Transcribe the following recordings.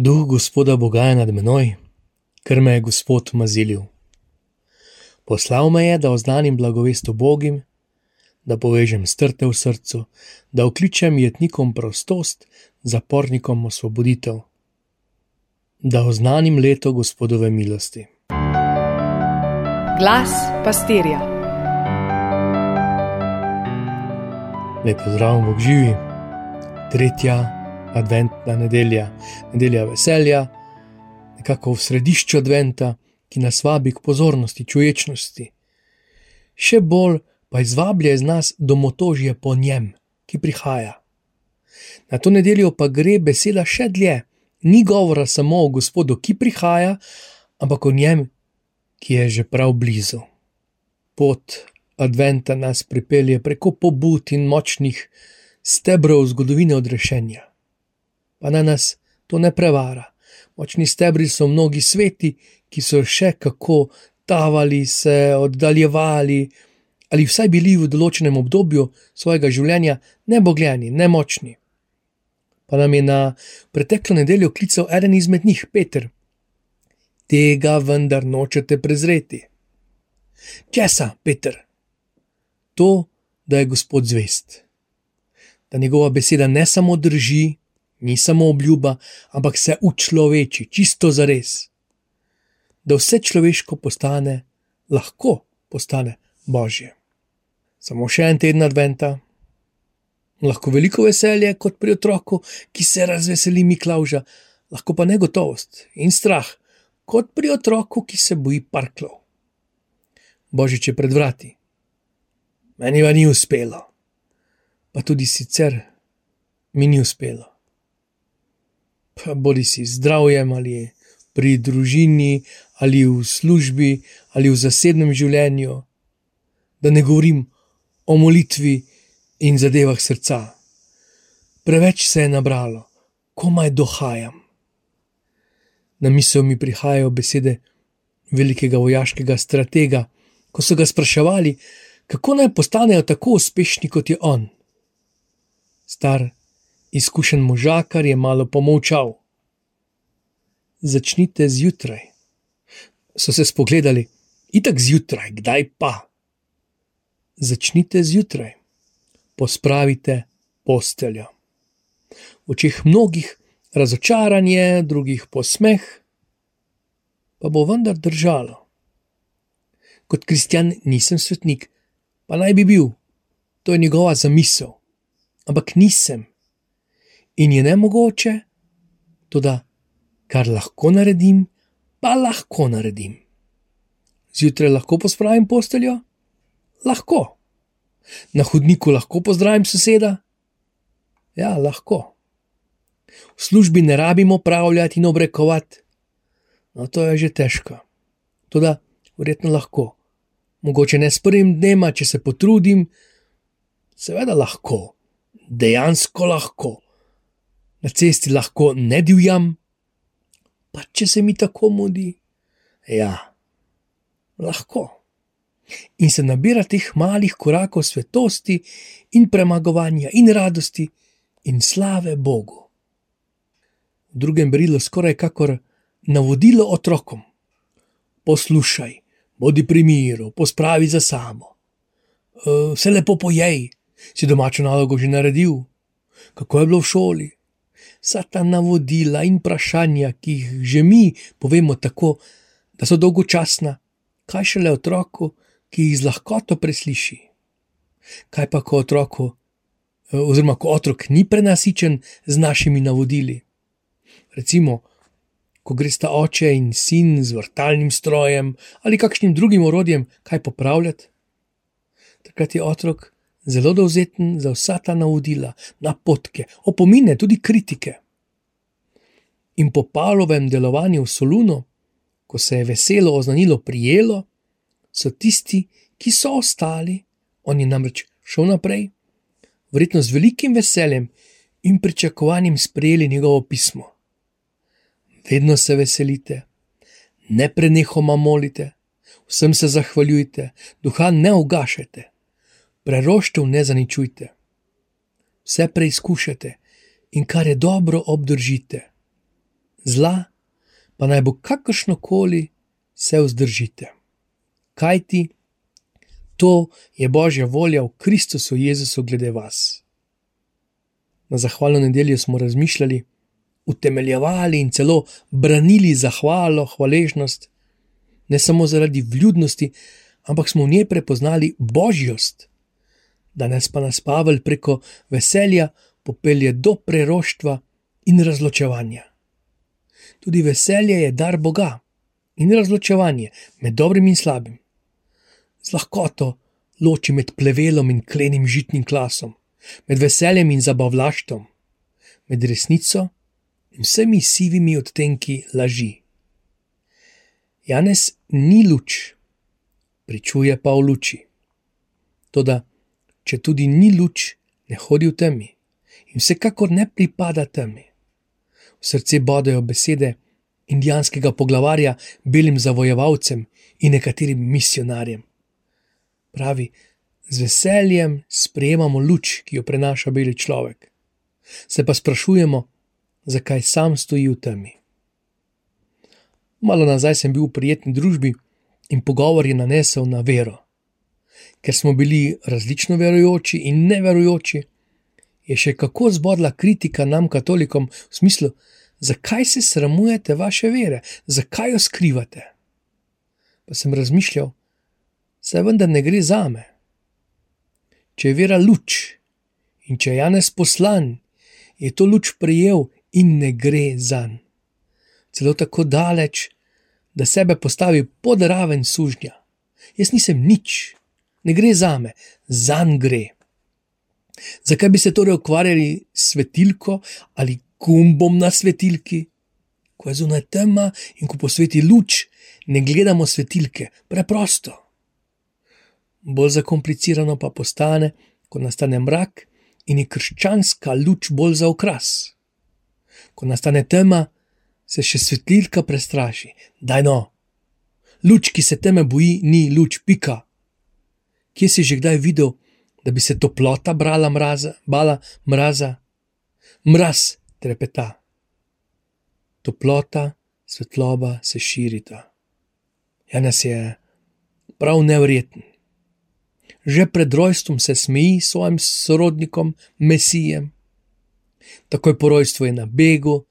Duh Gospoda Boga je nad menoj, ker me je Gospod mazilil. Poslal me je, da oznanim blagovest obogim, da povežem strte v srcu, da okličem jetnikom prostost, zapornikom osvoboditev, da oznanim leto Gospodove milosti. Glas pastirja. Lepo zdrav, Bog živi, tretja adventna nedelja, nedelja veselja, nekako v središču adventa, ki nas vabi k pozornosti, čuječnosti. Še bolj pa izvablja iz nas domotožje po njem, ki prihaja. Na to nedeljo pa gre beseda še dlje, ni govora samo o Gospodu, ki prihaja, ampak o njem, ki je že prav blizu. Pot adventa nas pripelje preko pobud in močnih stebrov zgodovine odrešenja pa na nas to ne prevara. Močni stebri so mnogi sveti, ki so še kako tavali, se oddaljevali ali vsaj bili v določenem obdobju svojega življenja nebogljeni, nemočni. Pa nam je na preteklo nedeljo klical eden izmed njih, Peter. Tega vendar nočete prezreti. Česa, Peter? To, da je Gospod zvest. Da njegova beseda ne samo drži, ni samo obljuba, ampak se učloveči, čisto za res. Da vse človeško postane, lahko postane božje. Samo še en teden adventa, lahko veliko veselje kot pri otroku, ki se razveseli Miklauža, lahko pa negotovost in strah, kot pri otroku, ki se boji parklov. Božič je pred vrati. Meni pa ni uspelo, pa tudi sicer mi ni uspelo bodi si zdravjem ali pri družini ali v službi ali v zasebnem življenju, da ne govorim o molitvi in zadevah srca. Preveč se je nabralo, komaj dohajam. Na misel mi prihajajo besede velikega vojaškega stratega, ko so ga spraševali, kako naj postanejo tako uspešni kot je on. Star Izkušen možakar je malo pomolčal. Začnite zjutraj. So se spogledali, itak zjutraj, kdaj pa? Začnite zjutraj, pospravite posteljo. V očeh mnogih razočaranje, drugih posmeh, pa bo vendar držalo. Kot kristjan nisem svetnik, pa naj bi bil, to je njegova zamisel, ampak nisem in je ne mogoče, to da, kar lahko naredim, pa lahko naredim. Zjutraj lahko pospravim posteljo? Lahko. Na hodniku lahko pozdravim soseda? Ja, lahko. V službi ne rabimo pravljati in obrekovati, no to je že težko. Toda, verjetno lahko. Mogoče ne s prvim dnema, če se potrudim, seveda lahko, dejansko lahko na cesti lahko ne divjam, pa če se mi tako mudi. Ja, lahko. In se nabira teh malih korakov svetosti in premagovanja in radosti in slave Bogu. V drugem brilu skoraj kakor navodilo otrokom: Poslušaj, bodi pri miru, pospravi za samo. Vse lepo pojej, si domačo nalogo že naredil, kako je bilo v šoli, vsa ta navodila in vprašanja, ki jih že mi povemo tako, da so dolgočasna, kaj šele otroku, ki jih z lahkoto presliši. Kaj pa, ko otroku, oziroma ko otrok ni prenasičen z našimi navodili? Recimo, ko gre sta oče in sin z vrtalnim strojem ali kakšnim drugim orodjem, kaj popravljati? Takrat je otrok zelo dovzeten za vsa ta navodila, napotke, opomine, tudi kritike. In po Pavlovem delovanju v Solunu, ko se je veselo oznanilo prijelo, so tisti, ki so ostali, on je namreč šel naprej, verjetno z velikim veseljem in pričakovanjem sprejeli njegovo pismo. Vedno se veselite, ne prenehoma molite, vsem se zahvaljujte, duha ne ugašajte preroštev ne zaničujte. Vse preizkušajte in kar je dobro, obdržite. zla pa naj bo kakršno koli, se vzdržite. Kaj ti? To je Božja volja v Kristusu Jezusu glede vas. Na zahvalno nedeljo smo razmišljali, utemeljevali in celo branili zahvalo, hvaležnost, ne samo zaradi vljudnosti, ampak smo v njej prepoznali božjost. Danes pa nas Pavel preko veselja popelje do preroštva in razločevanja. Tudi veselje je dar Boga in razločevanje med dobrim in slabim. Z lahkoto loči med plevelom in klenim žitnim klasom, med veseljem in zabavlaštvom, med resnico in vsemi sivimi odtenki laži. Janes ni luč, pričuje pa v luči. Toda, če tudi ni luč, ne hodi v temi in vsekakor ne pripada temi. V srce bodejo besede indijanskega poglavarja belim zavojevalcem in nekaterim misionarjem. Pravi, z veseljem sprejemamo luč, ki jo prenaša beli človek. Se pa sprašujemo, zakaj sam stoji v temi. Malo nazaj sem bil v prijetni družbi in pogovor je nanesel na vero. Ker smo bili različno verujoči in neverujoči, je še kako zbodla kritika nam, katolikom, v smislu, zakaj se sramujete vaše vere, zakaj jo skrivate. Pa sem razmišljal, saj vendar ne gre za me. Če je vera luč in če je Janes poslan, je to luč prejel in ne gre za njega. Celo tako daleč, da sebe postavi pod raven sužnja. Jaz nisem nič, ne gre za me, za njega gre. Zakaj bi se torej ukvarjali s svetilko ali gumbom na svetilki? Ko je zunaj tema in ko posveti luč, ne gledamo svetilke, preprosto. Bolj zakomplicirano pa postane, ko nastane mrak in je krščanska luč bolj za okras. Ko nastane tema, se še svetilka prestraši. Daj no, luč, ki se teme boji, ni luč, pika. Kje si že kdaj videl, da bi se toplota brala mraza, bala mraza? Mraz trepeta. Toplota, svetloba se širita. Janes je prav nevreten. Že pred rojstvom se smeji svojim sorodnikom, mesijem. Takoj po rojstvu je na begu,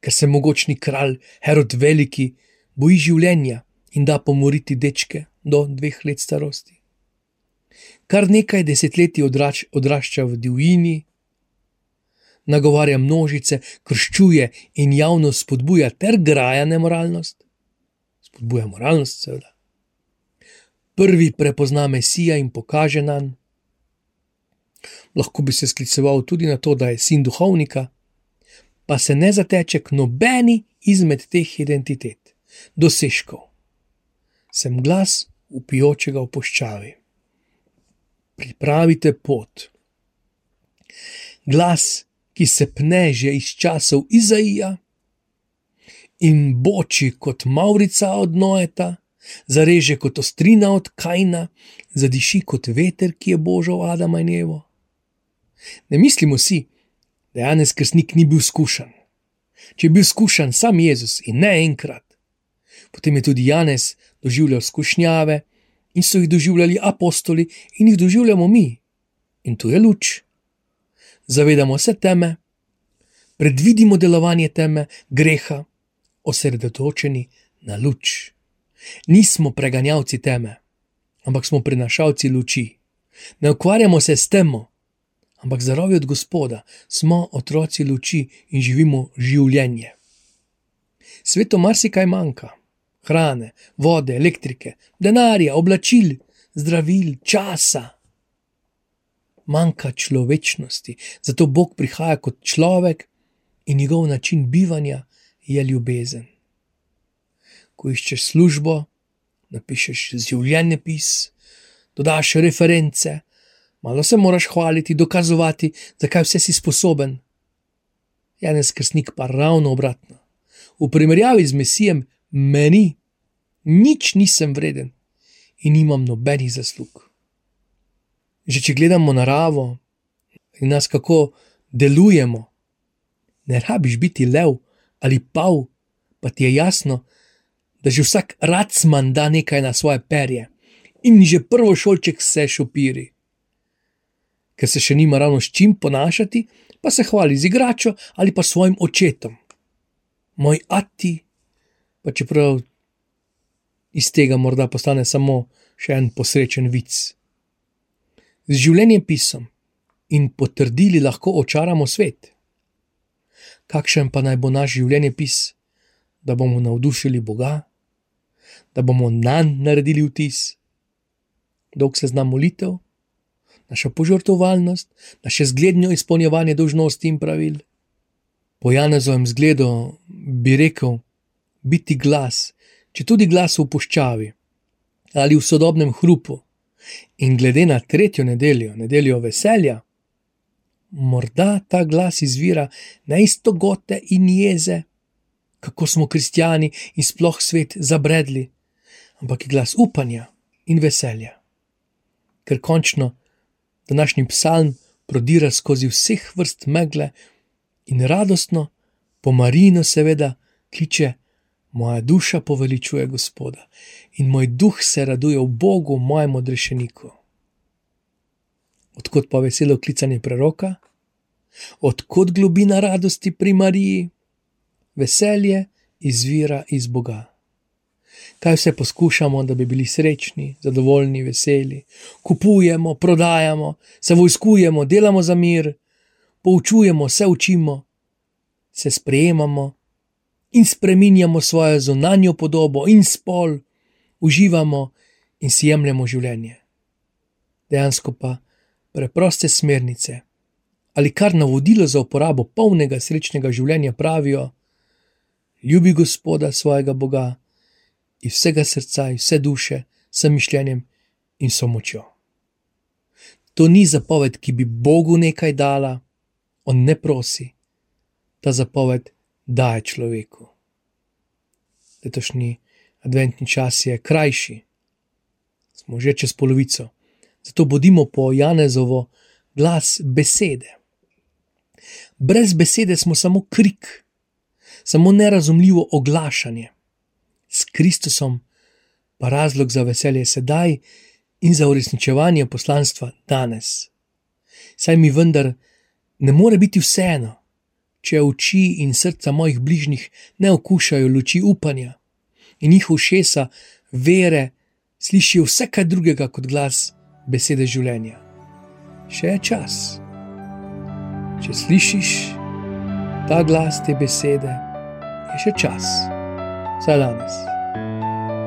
ker se mogočni kralj Herod Veliki boji življenja in da pomoriti dečke do dveh let starosti. Kar nekaj desetletij odrač, odrašča v divjini, nagovarja množice, krščuje in javno spodbuja ter graja nemoralnost. Spodbuja moralnost, seveda. Prvi prepozna Mesija in pokaže nam. Lahko bi se skliceval tudi na to, da je sin duhovnika, pa se ne zateče k nobeni izmed teh identitet, dosežkov. Sem glas upijočega v poščavi. Pripravite pot. Glas, ki se pne že iz časov Izaija in boči kot Maurica od Noeta, zareže kot ostrina od Kajna, zadiši kot veter, ki je božal Adama in Evo. Ne mislimo si, da Janez Krsnik ni bil skušan. Če je bil skušan sam Jezus in ne enkrat, potem je tudi Janez doživljal skušnjave in so jih doživljali apostoli in jih doživljamo mi. In tu je luč zavedamo se teme, predvidimo delovanje teme, greha, osredotočeni na luč. Nismo preganjavci teme, ampak smo prinašalci luči. Ne ukvarjamo se s temo, ampak zaradi od Gospoda smo otroci luči in živimo življenje. Sveto marsikaj manjka: hrane, vode, elektrike, denarja, oblačil, zdravil, časa manjka človečnosti, zato Bog prihaja kot človek in njegov način bivanja je ljubezen. Ko iščeš službo, napišeš življenjepis, dodaš reference, malo se moraš hvaliti, dokazovati, zakaj vse si sposoben. Janes Krsnik pa ravno obratno. V primerjavi z Mesijem, meni, nič nisem vreden in nimam nobenih zaslug. Že če gledamo naravo in nas kako delujemo, ne rabiš biti lev ali pav, pa ti je jasno, da že vsak racman da nekaj na svoje perje in že prvo šolček se šopiri. Ker se še nima ravno s čim ponašati, pa se hvali z igračo ali pa svojim očetom. Moj ati, pa čeprav iz tega morda postane samo še en posrečen vic. Z življenjem pisom in potrdili lahko očaramo svet. Kakšen pa naj bo naš življenjepis, da bomo navdušili Boga, da bomo na njega naredili vtis, dolg se zna molitev, naša požrtovalnost, naše zgledno izpolnjevanje dolžnosti in pravil. Po Janezovem zgledu bi rekel: biti glas, če tudi glas v puščavi ali v sodobnem hrupu. In glede na tretjo nedeljo, nedeljo veselja, morda ta glas izvira na isto gote in jeze, kako smo kristijani in sploh svet zabredli, ampak je glas upanja in veselja. Ker končno današnji psalm prodira skozi vseh vrst megle in radostno, po Marino, seveda, kliče: Moja duša poveličuje Gospoda in moj duh se raduje v Bogu, mojemu odrešeniku. Odkot pa veselo klicanje preroka? Odkot globina radosti pri Mariji? Veselje izvira iz Boga. Kaj vse poskušamo, da bi bili srečni, zadovoljni, veseli? Kupujemo, prodajamo, se vojskujemo, delamo za mir, poučujemo, se učimo, se sprejemamo in spreminjamo svojo zunanjo podobo in spol, uživamo in si jemljemo življenje. Dejansko pa preproste smernice ali kar navodilo za uporabo polnega srečnega življenja pravijo: Ljubi Gospoda svojega Boga iz vsega srca, iz vse duše, s mišljenjem in so močjo. To ni zapoved, ki bi Bogu nekaj dala, on ne prosi, ta zapoved daje človeku. Letošnji adventni čas je krajši, smo že čez polovico, zato bodimo po Janezovo glas besede. Brez besede smo samo krik, samo nerazumljivo oglašanje. S Kristusom pa razlog za veselje sedaj in za uresničevanje poslanstva danes. Saj mi vendar ne more biti vseeno, če oči in srca mojih bližnjih ne okušajo luči upanja in njihov šesa vere slišijo vse kaj drugega kot glas besede življenja. Še je čas. Če slišiš ta glas te besede, je še čas. Vse danes,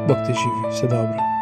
Bog te živi, vse dobro.